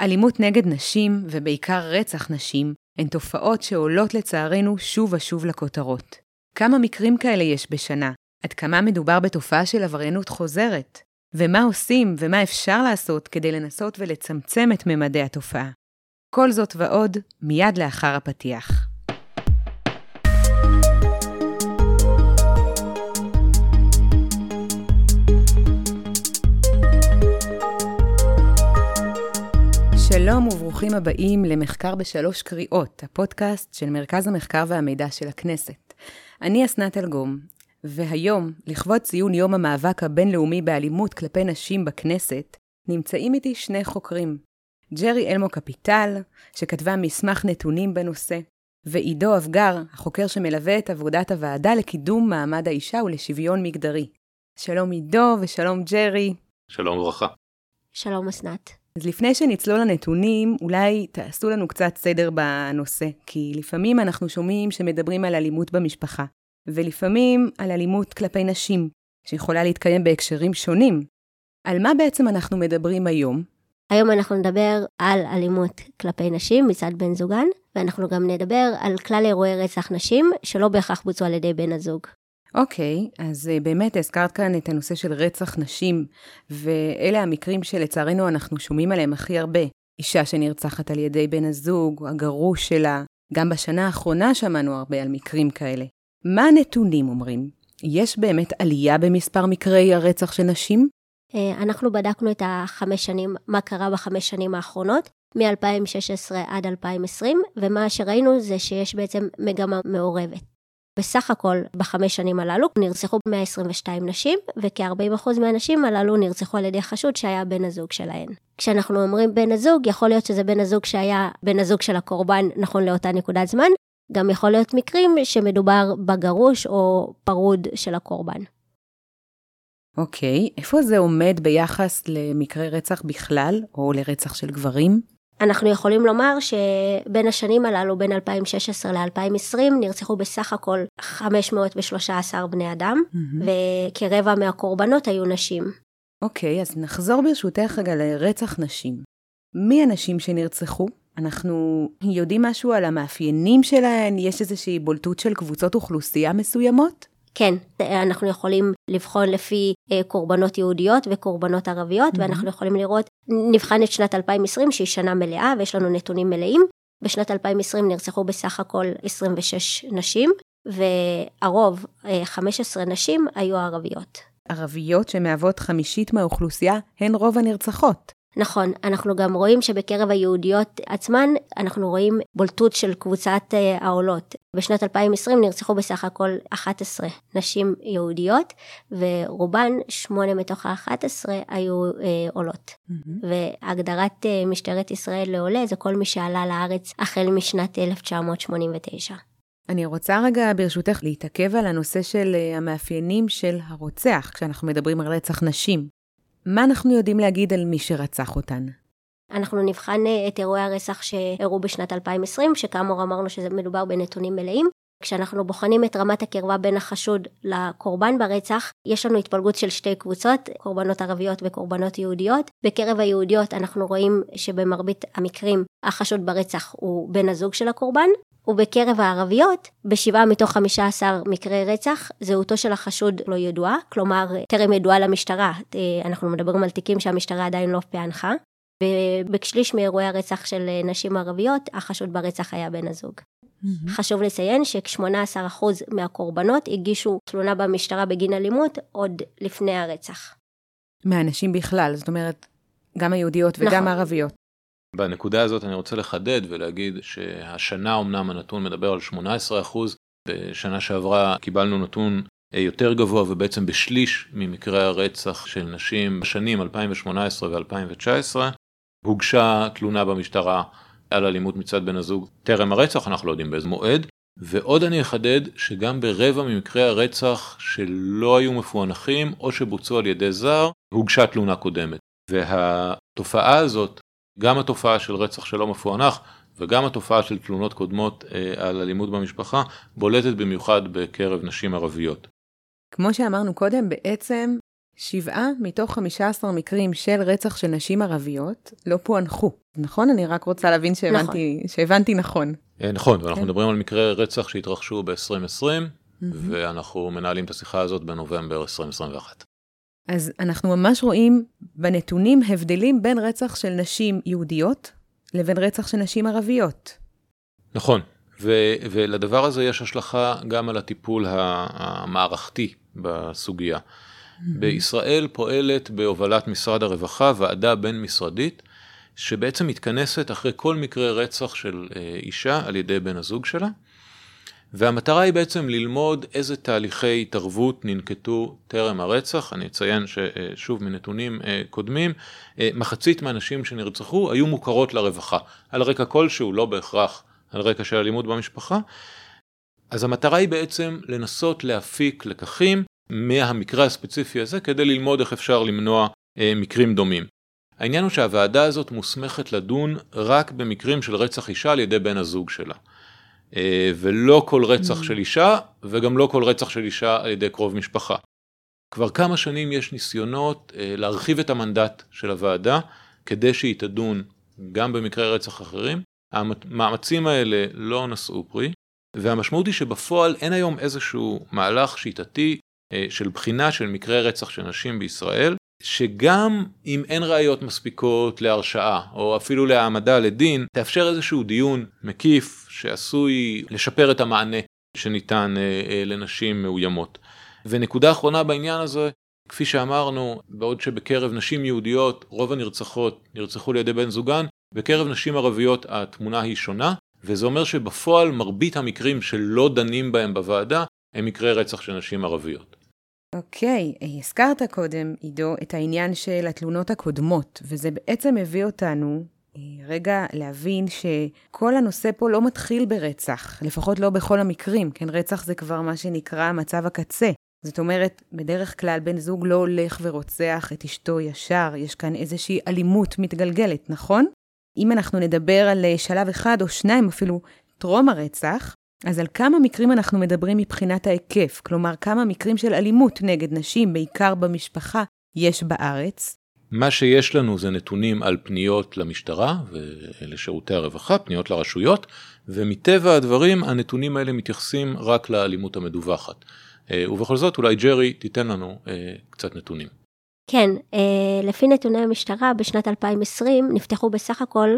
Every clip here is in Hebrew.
אלימות נגד נשים, ובעיקר רצח נשים, הן תופעות שעולות לצערנו שוב ושוב לכותרות. כמה מקרים כאלה יש בשנה? עד כמה מדובר בתופעה של עבריינות חוזרת? ומה עושים ומה אפשר לעשות כדי לנסות ולצמצם את ממדי התופעה? כל זאת ועוד, מיד לאחר הפתיח. שלום וברוכים הבאים למחקר בשלוש קריאות, הפודקאסט של מרכז המחקר והמידע של הכנסת. אני אסנת אלגום, והיום, לכבוד ציון יום המאבק הבינלאומי באלימות כלפי נשים בכנסת, נמצאים איתי שני חוקרים. ג'רי אלמו קפיטל, שכתבה מסמך נתונים בנושא, ועידו אבגר, החוקר שמלווה את עבודת הוועדה לקידום מעמד האישה ולשוויון מגדרי. שלום עידו ושלום ג'רי. שלום וברכה. שלום אסנת. אז לפני שנצלול לנתונים, אולי תעשו לנו קצת סדר בנושא, כי לפעמים אנחנו שומעים שמדברים על אלימות במשפחה, ולפעמים על אלימות כלפי נשים, שיכולה להתקיים בהקשרים שונים. על מה בעצם אנחנו מדברים היום? היום אנחנו נדבר על אלימות כלפי נשים מצד בן זוגן, ואנחנו גם נדבר על כלל אירועי רצח נשים שלא בהכרח בוצעו על ידי בן הזוג. אוקיי, okay, אז uh, באמת הזכרת כאן את הנושא של רצח נשים, ואלה המקרים שלצערנו אנחנו שומעים עליהם הכי הרבה. אישה שנרצחת על ידי בן הזוג, הגרוש שלה. גם בשנה האחרונה שמענו הרבה על מקרים כאלה. מה הנתונים אומרים? יש באמת עלייה במספר מקרי הרצח של נשים? Uh, אנחנו בדקנו את החמש שנים, מה קרה בחמש שנים האחרונות, מ-2016 עד 2020, ומה שראינו זה שיש בעצם מגמה מעורבת. בסך הכל בחמש שנים הללו נרצחו 122 נשים, וכ-40% מהנשים הללו נרצחו על ידי חשוד שהיה בן הזוג שלהן. כשאנחנו אומרים בן הזוג, יכול להיות שזה בן הזוג שהיה בן הזוג של הקורבן נכון לאותה נקודת זמן, גם יכול להיות מקרים שמדובר בגרוש או פרוד של הקורבן. אוקיי, okay, איפה זה עומד ביחס למקרי רצח בכלל, או לרצח של גברים? אנחנו יכולים לומר שבין השנים הללו, בין 2016 ל-2020, נרצחו בסך הכל 513 בני אדם, mm-hmm. וכרבע מהקורבנות היו נשים. אוקיי, okay, אז נחזור ברשותך רגע לרצח נשים. מי הנשים שנרצחו? אנחנו יודעים משהו על המאפיינים שלהן? יש איזושהי בולטות של קבוצות אוכלוסייה מסוימות? כן, אנחנו יכולים לבחון לפי אה, קורבנות יהודיות וקורבנות ערביות, mm-hmm. ואנחנו יכולים לראות, נבחן את שנת 2020 שהיא שנה מלאה ויש לנו נתונים מלאים. בשנת 2020 נרצחו בסך הכל 26 נשים, והרוב, 15 אה, נשים, היו ערביות. ערביות שמהוות חמישית מהאוכלוסייה הן רוב הנרצחות. נכון, אנחנו גם רואים שבקרב היהודיות עצמן, אנחנו רואים בולטות של קבוצת אה, העולות. בשנת 2020 נרצחו בסך הכל 11 נשים יהודיות, ורובן, שמונה מתוך ה-11, היו אה, עולות. Mm-hmm. והגדרת אה, משטרת ישראל לעולה זה כל מי שעלה לארץ החל משנת 1989. אני רוצה רגע ברשותך להתעכב על הנושא של אה, המאפיינים של הרוצח, כשאנחנו מדברים על רצח נשים. מה אנחנו יודעים להגיד על מי שרצח אותן? אנחנו נבחן אה, את אירועי הרצח שאירעו בשנת 2020, שכאמור אמרנו שזה מדובר בנתונים מלאים. כשאנחנו בוחנים את רמת הקרבה בין החשוד לקורבן ברצח, יש לנו התפלגות של שתי קבוצות, קורבנות ערביות וקורבנות יהודיות. בקרב היהודיות אנחנו רואים שבמרבית המקרים החשוד ברצח הוא בן הזוג של הקורבן, ובקרב הערביות, בשבעה מתוך חמישה עשר מקרי רצח, זהותו של החשוד לא ידועה, כלומר, טרם ידועה למשטרה. אה, אנחנו מדברים על תיקים שהמשטרה עדיין לא פענחה. ובשליש מאירועי הרצח של נשים ערביות, החשוד ברצח היה בן הזוג. Mm-hmm. חשוב לציין שכ-18% מהקורבנות הגישו תלונה במשטרה בגין אלימות עוד לפני הרצח. מהנשים בכלל, זאת אומרת, גם היהודיות וגם נכון. הערביות. בנקודה הזאת אני רוצה לחדד ולהגיד שהשנה אמנם הנתון מדבר על 18%, בשנה שעברה קיבלנו נתון יותר גבוה ובעצם בשליש ממקרי הרצח של נשים בשנים 2018 ו-2019 הוגשה תלונה במשטרה על אלימות מצד בן הזוג טרם הרצח, אנחנו לא יודעים באיזה מועד. ועוד אני אחדד שגם ברבע ממקרי הרצח שלא היו מפוענחים או שבוצעו על ידי זר, הוגשה תלונה קודמת. והתופעה הזאת גם התופעה של רצח שלא מפוענח וגם התופעה של תלונות קודמות אה, על אלימות במשפחה בולטת במיוחד בקרב נשים ערביות. כמו שאמרנו קודם, בעצם שבעה מתוך 15 מקרים של רצח של נשים ערביות לא פוענחו. נכון? אני רק רוצה להבין שהבנתי נכון. שהבנתי נכון. אה, נכון, ואנחנו כן. מדברים על מקרי רצח שהתרחשו ב-2020, mm-hmm. ואנחנו מנהלים את השיחה הזאת בנובמבר 2021. אז אנחנו ממש רואים בנתונים הבדלים בין רצח של נשים יהודיות לבין רצח של נשים ערביות. נכון, ו- ולדבר הזה יש השלכה גם על הטיפול המערכתי בסוגיה. בישראל פועלת בהובלת משרד הרווחה ועדה בין-משרדית, שבעצם מתכנסת אחרי כל מקרה רצח של אה, אישה על ידי בן הזוג שלה, והמטרה היא בעצם ללמוד איזה תהליכי התערבות ננקטו טרם הרצח. אני אציין ששוב מנתונים אה, קודמים, אה, מחצית מהנשים שנרצחו היו מוכרות לרווחה, על רקע כלשהו, לא בהכרח על רקע של אלימות במשפחה. אז המטרה היא בעצם לנסות להפיק לקחים מהמקרה הספציפי הזה כדי ללמוד איך אפשר למנוע אה, מקרים דומים. העניין הוא שהוועדה הזאת מוסמכת לדון רק במקרים של רצח אישה על ידי בן הזוג שלה. אה, ולא כל רצח mm. של אישה, וגם לא כל רצח של אישה על ידי קרוב משפחה. כבר כמה שנים יש ניסיונות אה, להרחיב את המנדט של הוועדה, כדי שהיא תדון גם במקרי רצח אחרים. המאמצים האלה לא נשאו פרי, והמשמעות היא שבפועל אין היום איזשהו מהלך שיטתי של בחינה של מקרי רצח של נשים בישראל, שגם אם אין ראיות מספיקות להרשעה, או אפילו להעמדה לדין, תאפשר איזשהו דיון מקיף שעשוי לשפר את המענה שניתן אה, אה, לנשים מאוימות. ונקודה אחרונה בעניין הזה, כפי שאמרנו, בעוד שבקרב נשים יהודיות רוב הנרצחות נרצחו לידי בן זוגן, בקרב נשים ערביות התמונה היא שונה, וזה אומר שבפועל מרבית המקרים שלא דנים בהם בוועדה הם מקרי רצח של נשים ערביות. אוקיי, okay, הזכרת קודם, עידו, את העניין של התלונות הקודמות, וזה בעצם הביא אותנו אה, רגע להבין שכל הנושא פה לא מתחיל ברצח, לפחות לא בכל המקרים, כן, רצח זה כבר מה שנקרא מצב הקצה. זאת אומרת, בדרך כלל בן זוג לא הולך ורוצח את אשתו ישר, יש כאן איזושהי אלימות מתגלגלת, נכון? אם אנחנו נדבר על אה, שלב אחד או שניים אפילו טרום הרצח, אז על כמה מקרים אנחנו מדברים מבחינת ההיקף? כלומר, כמה מקרים של אלימות נגד נשים, בעיקר במשפחה, יש בארץ? מה שיש לנו זה נתונים על פניות למשטרה ולשירותי הרווחה, פניות לרשויות, ומטבע הדברים הנתונים האלה מתייחסים רק לאלימות המדווחת. אה, ובכל זאת אולי ג'רי תיתן לנו אה, קצת נתונים. כן, אה, לפי נתוני המשטרה, בשנת 2020 נפתחו בסך הכל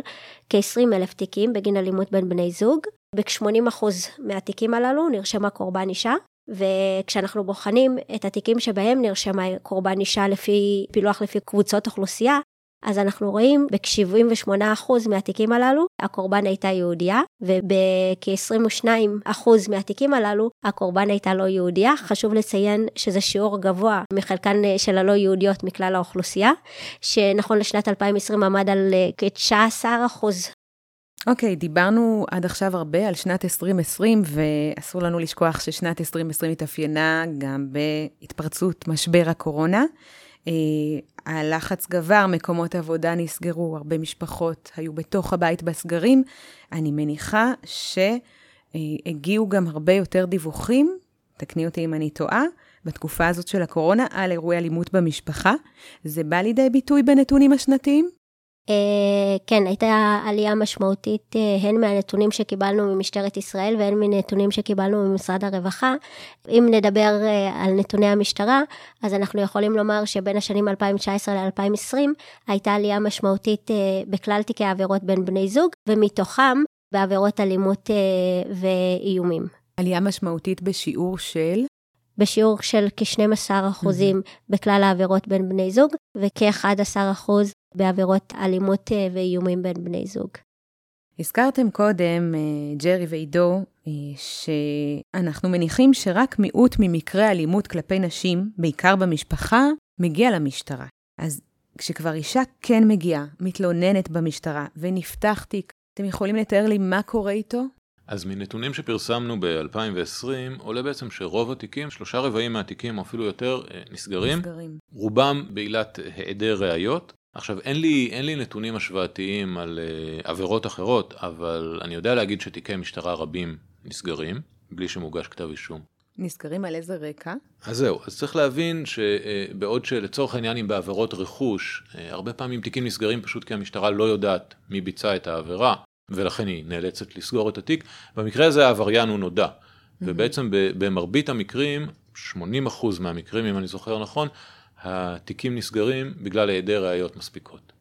כ-20 אלף תיקים בגין אלימות בין בני זוג. ב-80% מהתיקים הללו נרשמה קורבן אישה, וכשאנחנו בוחנים את התיקים שבהם נרשמה קורבן אישה לפי פילוח לפי קבוצות אוכלוסייה, אז אנחנו רואים בכ-78% מהתיקים הללו הקורבן הייתה יהודייה, ובכ-22% מהתיקים הללו הקורבן הייתה לא יהודייה. חשוב לציין שזה שיעור גבוה מחלקן של הלא יהודיות מכלל האוכלוסייה, שנכון לשנת 2020 עמד על כ-19% אוקיי, okay, דיברנו עד עכשיו הרבה על שנת 2020, ואסור לנו לשכוח ששנת 2020 התאפיינה גם בהתפרצות משבר הקורונה. אה, הלחץ גבר, מקומות עבודה נסגרו, הרבה משפחות היו בתוך הבית בסגרים. אני מניחה שהגיעו גם הרבה יותר דיווחים, תקני אותי אם אני טועה, בתקופה הזאת של הקורונה על אירועי אלימות במשפחה. זה בא לידי ביטוי בנתונים השנתיים? Uh, כן, הייתה עלייה משמעותית uh, הן מהנתונים שקיבלנו ממשטרת ישראל והן מנתונים שקיבלנו ממשרד הרווחה. אם נדבר uh, על נתוני המשטרה, אז אנחנו יכולים לומר שבין השנים 2019 ל-2020 הייתה עלייה משמעותית בכלל תיקי העבירות בין בני זוג, ומתוכם בעבירות אלימות ואיומים. עלייה משמעותית בשיעור של? בשיעור של כ-12% mm-hmm. בכלל העבירות בין בני זוג, וכ-11% בעבירות אלימות אה, ואיומים בין בני זוג. הזכרתם קודם, אה, ג'רי ועידו, אה, שאנחנו מניחים שרק מיעוט ממקרי אלימות כלפי נשים, בעיקר במשפחה, מגיע למשטרה. אז כשכבר אישה כן מגיעה, מתלוננת במשטרה, ונפתח תיק, אתם יכולים לתאר לי מה קורה איתו? אז מנתונים שפרסמנו ב-2020, עולה בעצם שרוב התיקים, שלושה רבעים מהתיקים או אפילו יותר, נסגרים. נסגרים. רובם בעילת היעדר ראיות, עכשיו אין לי, אין לי נתונים השוואתיים על uh, עבירות אחרות, אבל אני יודע להגיד שתיקי משטרה רבים נסגרים, בלי שמוגש כתב אישום. נסגרים על איזה רקע? אז זהו, אז צריך להבין שבעוד שלצורך העניין אם בעבירות רכוש, הרבה פעמים תיקים נסגרים פשוט כי המשטרה לא יודעת מי ביצע את העבירה, ולכן היא נאלצת לסגור את התיק. במקרה הזה העבריין הוא נודע, ובעצם במרבית המקרים, 80% מהמקרים אם אני זוכר נכון, התיקים נסגרים בגלל היעדר ראיות מספיקות.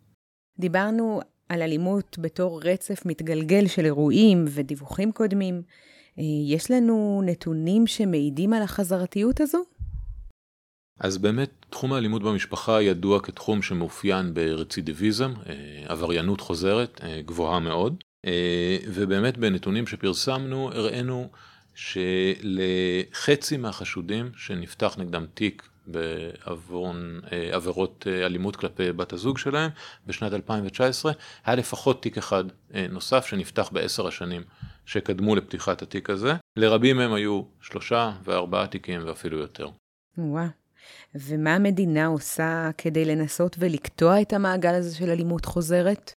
דיברנו על אלימות בתור רצף מתגלגל של אירועים ודיווחים קודמים. אה, יש לנו נתונים שמעידים על החזרתיות הזו? אז באמת תחום האלימות במשפחה ידוע כתחום שמאופיין ברצידיביזם, אה, עבריינות חוזרת אה, גבוהה מאוד, ובאמת בנתונים שפרסמנו הראינו שלחצי מהחשודים שנפתח נגדם תיק בעוון עבירות אלימות כלפי בת הזוג שלהם בשנת 2019, היה לפחות תיק אחד נוסף שנפתח בעשר השנים שקדמו לפתיחת התיק הזה. לרבים מהם היו שלושה וארבעה תיקים ואפילו יותר. וואו. ומה המדינה עושה כדי לנסות ולקטוע את המעגל הזה של אלימות חוזרת?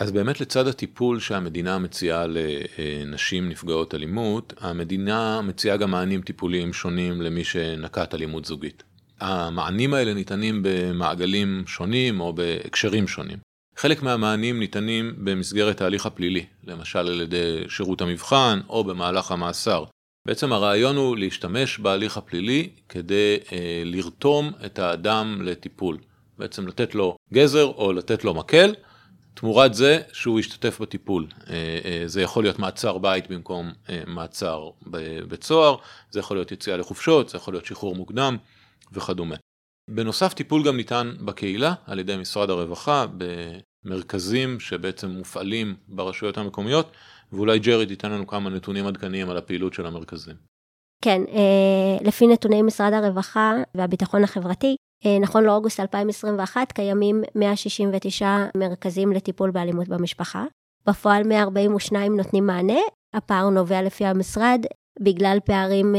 אז באמת לצד הטיפול שהמדינה מציעה לנשים נפגעות אלימות, המדינה מציעה גם מענים טיפוליים שונים למי שנקט אלימות זוגית. המענים האלה ניתנים במעגלים שונים או בהקשרים שונים. חלק מהמענים ניתנים במסגרת ההליך הפלילי, למשל על ידי שירות המבחן או במהלך המאסר. בעצם הרעיון הוא להשתמש בהליך הפלילי כדי אה, לרתום את האדם לטיפול. בעצם לתת לו גזר או לתת לו מקל, תמורת זה שהוא ישתתף בטיפול. אה, אה, זה יכול להיות מעצר בית במקום אה, מעצר בבית סוהר, זה יכול להיות יציאה לחופשות, זה יכול להיות שחרור מוקדם וכדומה. בנוסף טיפול גם ניתן בקהילה על ידי משרד הרווחה במרכזים שבעצם מופעלים ברשויות המקומיות ואולי ג'רי תיתן לנו כמה נתונים עדכניים על הפעילות של המרכזים. כן, לפי נתוני משרד הרווחה והביטחון החברתי, נכון לאוגוסט 2021 קיימים 169 מרכזים לטיפול באלימות במשפחה. בפועל 142 נותנים מענה, הפער נובע לפי המשרד בגלל פערים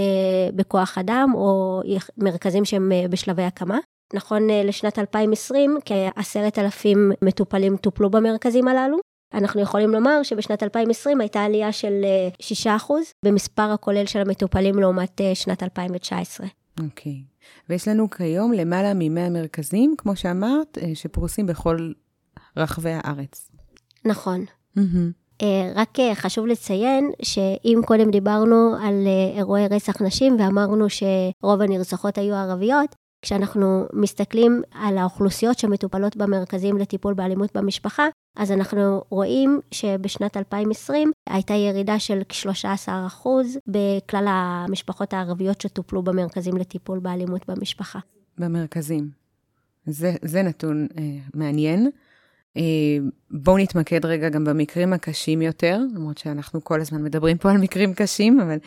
בכוח אדם או מרכזים שהם בשלבי הקמה. נכון לשנת 2020, כעשרת אלפים מטופלים טופלו במרכזים הללו. אנחנו יכולים לומר שבשנת 2020 הייתה עלייה של 6% במספר הכולל של המטופלים לעומת שנת 2019. אוקיי. Okay. ויש לנו כיום למעלה מ-100 מרכזים, כמו שאמרת, שפרוסים בכל רחבי הארץ. נכון. Mm-hmm. רק חשוב לציין שאם קודם דיברנו על אירועי רצח נשים ואמרנו שרוב הנרצחות היו ערביות, כשאנחנו מסתכלים על האוכלוסיות שמטופלות במרכזים לטיפול באלימות במשפחה, אז אנחנו רואים שבשנת 2020 הייתה ירידה של כ-13% בכלל המשפחות הערביות שטופלו במרכזים לטיפול באלימות במשפחה. במרכזים. זה, זה נתון אה, מעניין. אה, בואו נתמקד רגע גם במקרים הקשים יותר, למרות שאנחנו כל הזמן מדברים פה על מקרים קשים, אבל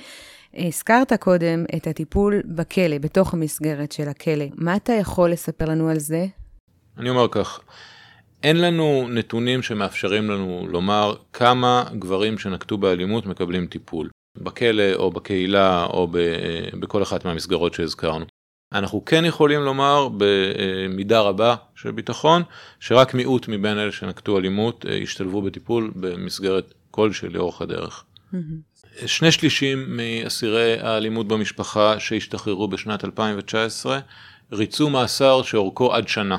הזכרת קודם את הטיפול בכלא, בתוך המסגרת של הכלא. מה אתה יכול לספר לנו על זה? אני אומר כך, אין לנו נתונים שמאפשרים לנו לומר כמה גברים שנקטו באלימות מקבלים טיפול, בכלא או בקהילה או בכל אחת מהמסגרות שהזכרנו. אנחנו כן יכולים לומר במידה רבה של ביטחון, שרק מיעוט מבין אלה שנקטו אלימות השתלבו בטיפול במסגרת כלשהי לאורך הדרך. שני שלישים מאסירי האלימות במשפחה שהשתחררו בשנת 2019 ריצו מאסר שאורכו עד שנה.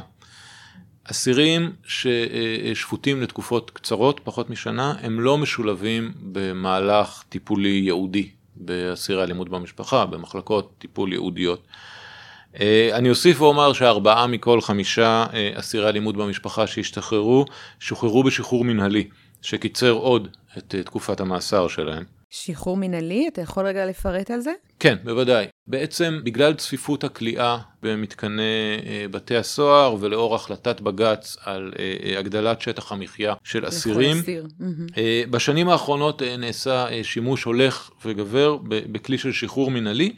אסירים ששפוטים לתקופות קצרות, פחות משנה, הם לא משולבים במהלך טיפולי ייעודי באסירי אלימות במשפחה, במחלקות טיפול ייעודיות. אני אוסיף ואומר שארבעה מכל חמישה אסירי אלימות במשפחה שהשתחררו, שוחררו בשחרור מנהלי, שקיצר עוד את תקופת המאסר שלהם. שחרור מינהלי? אתה יכול רגע לפרט על זה? כן, בוודאי. בעצם בגלל צפיפות הכליאה במתקני אה, בתי הסוהר ולאור החלטת בג"ץ על אה, אה, הגדלת שטח המחיה של אסירים, אסיר. בשנים האחרונות נעשה שימוש הולך וגבר בכלי של שחרור מינהלי.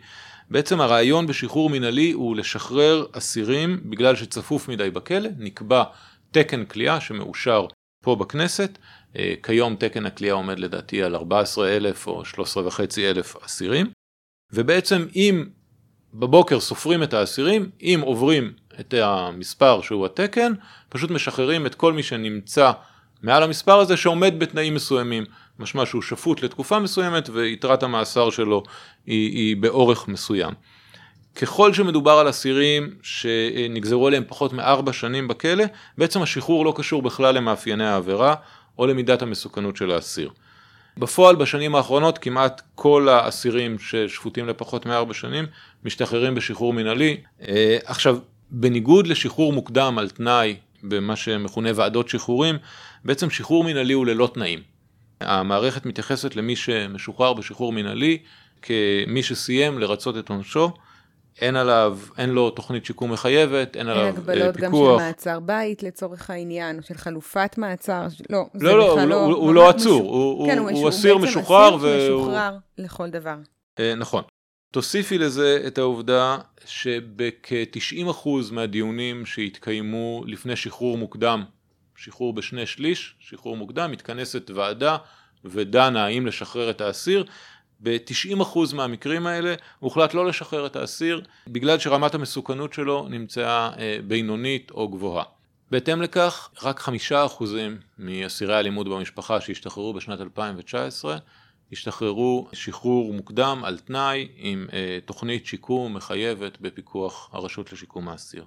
בעצם הרעיון בשחרור מינהלי הוא לשחרר אסירים בגלל שצפוף מדי בכלא, נקבע תקן כליאה שמאושר פה בכנסת, אה, כיום תקן הכליאה עומד לדעתי על 14,000 או 13,500 אסירים, ובעצם אם בבוקר סופרים את האסירים, אם עוברים את המספר שהוא התקן, פשוט משחררים את כל מי שנמצא מעל המספר הזה שעומד בתנאים מסוימים, משמע שהוא שפוט לתקופה מסוימת ויתרת המאסר שלו היא, היא באורך מסוים. ככל שמדובר על אסירים שנגזרו עליהם פחות מארבע שנים בכלא, בעצם השחרור לא קשור בכלל למאפייני העבירה או למידת המסוכנות של האסיר. בפועל בשנים האחרונות כמעט כל האסירים ששפוטים לפחות מארבע שנים משתחררים בשחרור מינהלי. אה, עכשיו, בניגוד לשחרור מוקדם על תנאי במה שמכונה ועדות שחרורים, בעצם שחרור מינהלי הוא ללא תנאים. המערכת מתייחסת למי שמשוחרר בשחרור מינהלי כמי שסיים לרצות את עונשו. אין עליו, אין לו תוכנית שיקום מחייבת, אין עליו פיקוח. אין הגבלות גם של מעצר בית לצורך העניין, או של חלופת מעצר, לא, זה לא, לא, הוא, לא, הוא, הוא לא עצור, מש... הוא, כן, הוא, הוא אסיר משוחרר. הוא בעצם אסיר משוחרר לכל דבר. אה, נכון. תוסיפי לזה את העובדה שבכ-90% מהדיונים שהתקיימו לפני שחרור מוקדם, שחרור בשני שליש, שחרור מוקדם, מתכנסת ועדה ודנה האם לשחרר את האסיר, ב-90% מהמקרים האלה הוחלט לא לשחרר את האסיר בגלל שרמת המסוכנות שלו נמצאה אה, בינונית או גבוהה. בהתאם לכך, רק 5% מאסירי האלימות במשפחה שהשתחררו בשנת 2019 השתחררו שחרור מוקדם על תנאי עם אה, תוכנית שיקום מחייבת בפיקוח הרשות לשיקום האסיר.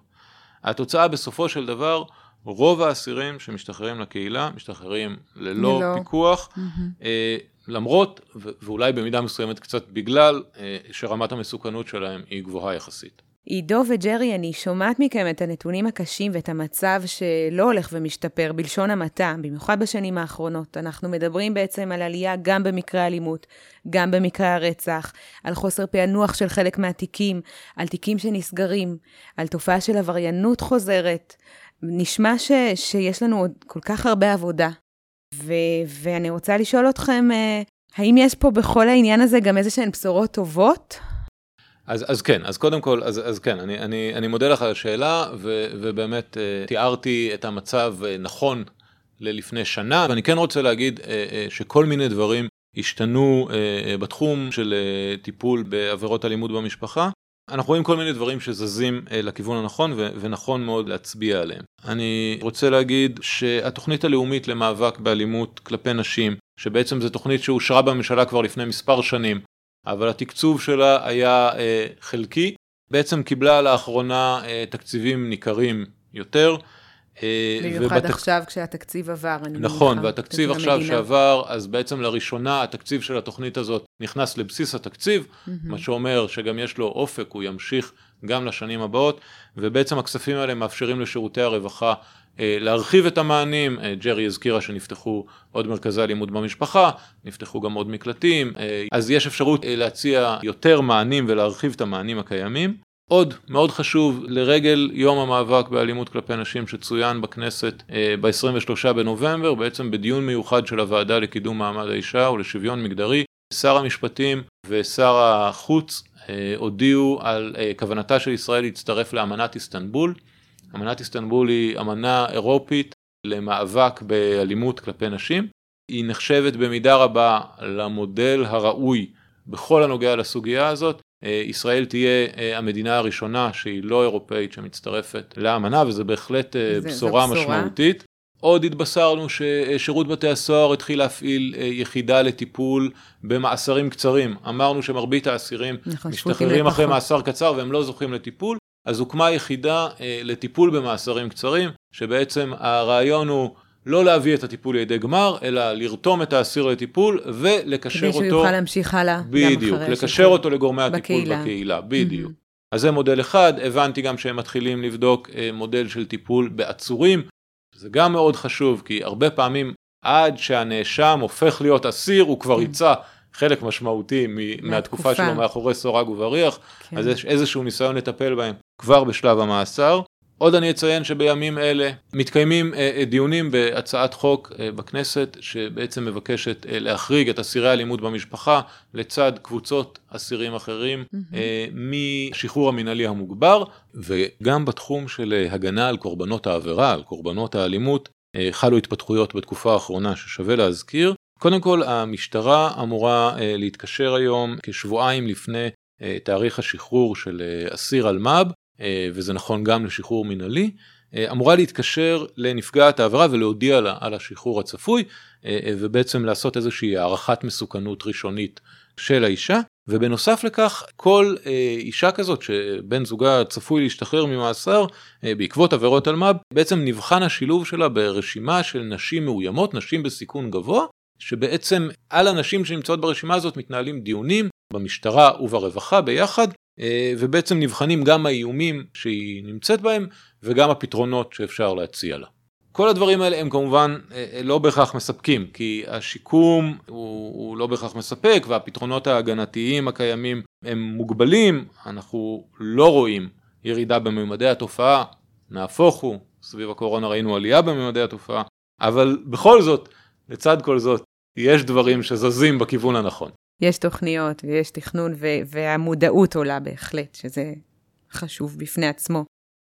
התוצאה בסופו של דבר, רוב האסירים שמשתחררים לקהילה משתחררים ללא, ללא. פיקוח, mm-hmm. אה, למרות ואולי במידה מסוימת קצת בגלל אה, שרמת המסוכנות שלהם היא גבוהה יחסית. עידו וג'רי, אני שומעת מכם את הנתונים הקשים ואת המצב שלא הולך ומשתפר, בלשון המעטה, במיוחד בשנים האחרונות. אנחנו מדברים בעצם על עלייה גם במקרי האלימות, גם במקרי הרצח, על חוסר פענוח של חלק מהתיקים, על תיקים שנסגרים, על תופעה של עבריינות חוזרת. נשמע ש, שיש לנו עוד כל כך הרבה עבודה. ואני רוצה לשאול אתכם, אה, האם יש פה בכל העניין הזה גם איזה שהן בשורות טובות? אז, אז כן, אז קודם כל, אז, אז כן, אני, אני, אני מודה לך על השאלה, ו, ובאמת uh, תיארתי את המצב uh, נכון ללפני שנה, ואני כן רוצה להגיד שכל מיני דברים השתנו בתחום של טיפול בעבירות אלימות במשפחה. אנחנו רואים כל מיני דברים שזזים uh, לכיוון הנכון ונכון מאוד להצביע עליהם. אני רוצה להגיד שהתוכנית הלאומית למאבק באלימות כלפי נשים, שבעצם זו תוכנית שאושרה בממשלה כבר לפני מספר שנים, אבל התקצוב שלה היה אה, חלקי, בעצם קיבלה לאחרונה אה, תקציבים ניכרים יותר. אה, במיוחד ובתק... עכשיו כשהתקציב עבר, אני מניחה. נכון, והתקציב עכשיו המדינה. שעבר, אז בעצם לראשונה התקציב של התוכנית הזאת נכנס לבסיס התקציב, mm-hmm. מה שאומר שגם יש לו אופק, הוא ימשיך גם לשנים הבאות, ובעצם הכספים האלה מאפשרים לשירותי הרווחה אה, להרחיב את המענים, אה, ג'רי הזכירה שנפתחו עוד מרכזי אלימות במשפחה, נפתחו גם עוד מקלטים, אז יש אפשרות להציע יותר מענים ולהרחיב את המענים הקיימים. עוד מאוד חשוב לרגל יום המאבק באלימות כלפי נשים שצוין בכנסת ב-23 בנובמבר, בעצם בדיון מיוחד של הוועדה לקידום מעמד האישה ולשוויון מגדרי, שר המשפטים ושר החוץ הודיעו על כוונתה של ישראל להצטרף לאמנת איסטנבול. אמנת איסטנבול היא אמנה אירופית למאבק באלימות כלפי נשים. היא נחשבת במידה רבה למודל הראוי בכל הנוגע לסוגיה הזאת. אה, ישראל תהיה אה, המדינה הראשונה שהיא לא אירופאית שמצטרפת לאמנה וזה בהחלט אה, זה, בשורה, בשורה משמעותית. עוד התבשרנו ששירות בתי הסוהר התחיל להפעיל יחידה לטיפול במאסרים קצרים. אמרנו שמרבית האסירים נכון, משתחררים אחרי מאסר קצר והם לא זוכים לטיפול. אז הוקמה יחידה לטיפול במאסרים קצרים, שבעצם הרעיון הוא לא להביא את הטיפול לידי גמר, אלא לרתום את האסיר לטיפול ולקשר אותו... כדי שהוא יוכל להמשיך הלאה. בדיוק, לקשר אותו לגורמי הטיפול בקהילה, בקהילה בדיוק. Mm-hmm. אז זה מודל אחד, הבנתי גם שהם מתחילים לבדוק אה, מודל של טיפול בעצורים, זה גם מאוד חשוב, כי הרבה פעמים עד שהנאשם הופך להיות אסיר, הוא כבר ריצה כן. חלק משמעותי מהתקופה שלו מאחורי סורג ובריח, כן. אז יש איזשהו ניסיון לטפל בהם כבר בשלב המאסר. עוד אני אציין שבימים אלה מתקיימים אה, אה, דיונים בהצעת חוק אה, בכנסת שבעצם מבקשת להחריג את אסירי האלימות במשפחה לצד קבוצות אסירים אחרים. משחרור המינהלי המוגבר וגם בתחום של הגנה על קורבנות העבירה, על קורבנות האלימות, חלו התפתחויות בתקופה האחרונה ששווה להזכיר. קודם כל המשטרה אמורה להתקשר היום כשבועיים לפני תאריך השחרור של אסיר אלמ"ב וזה נכון גם לשחרור מינהלי, אמורה להתקשר לנפגעת העבירה ולהודיע לה על השחרור הצפוי, ובעצם לעשות איזושהי הערכת מסוכנות ראשונית של האישה. ובנוסף לכך כל אה, אישה כזאת שבן זוגה צפוי להשתחרר ממאסר אה, בעקבות עבירות אלמ"ב בעצם נבחן השילוב שלה ברשימה של נשים מאוימות נשים בסיכון גבוה שבעצם על הנשים שנמצאות ברשימה הזאת מתנהלים דיונים במשטרה וברווחה ביחד אה, ובעצם נבחנים גם האיומים שהיא נמצאת בהם וגם הפתרונות שאפשר להציע לה. כל הדברים האלה הם כמובן אה, אה, לא בהכרח מספקים, כי השיקום הוא, הוא לא בהכרח מספק והפתרונות ההגנתיים הקיימים הם מוגבלים, אנחנו לא רואים ירידה בממדי התופעה, נהפוך הוא, סביב הקורונה ראינו עלייה בממדי התופעה, אבל בכל זאת, לצד כל זאת, יש דברים שזזים בכיוון הנכון. יש תוכניות ויש תכנון והמודעות עולה בהחלט, שזה חשוב בפני עצמו.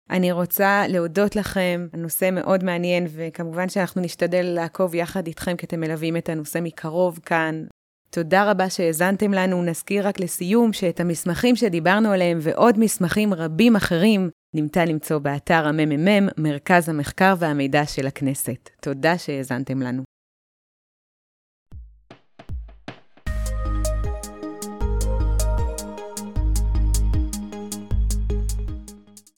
אני רוצה להודות לכם, הנושא מאוד מעניין, וכמובן שאנחנו נשתדל לעקוב יחד איתכם, כי אתם מלווים את הנושא מקרוב כאן. תודה רבה שהאזנתם לנו. נזכיר רק לסיום שאת המסמכים שדיברנו עליהם ועוד מסמכים רבים אחרים נמצא למצוא באתר הממ"מ, מרכז המחקר והמידע של הכנסת. תודה שהאזנתם לנו.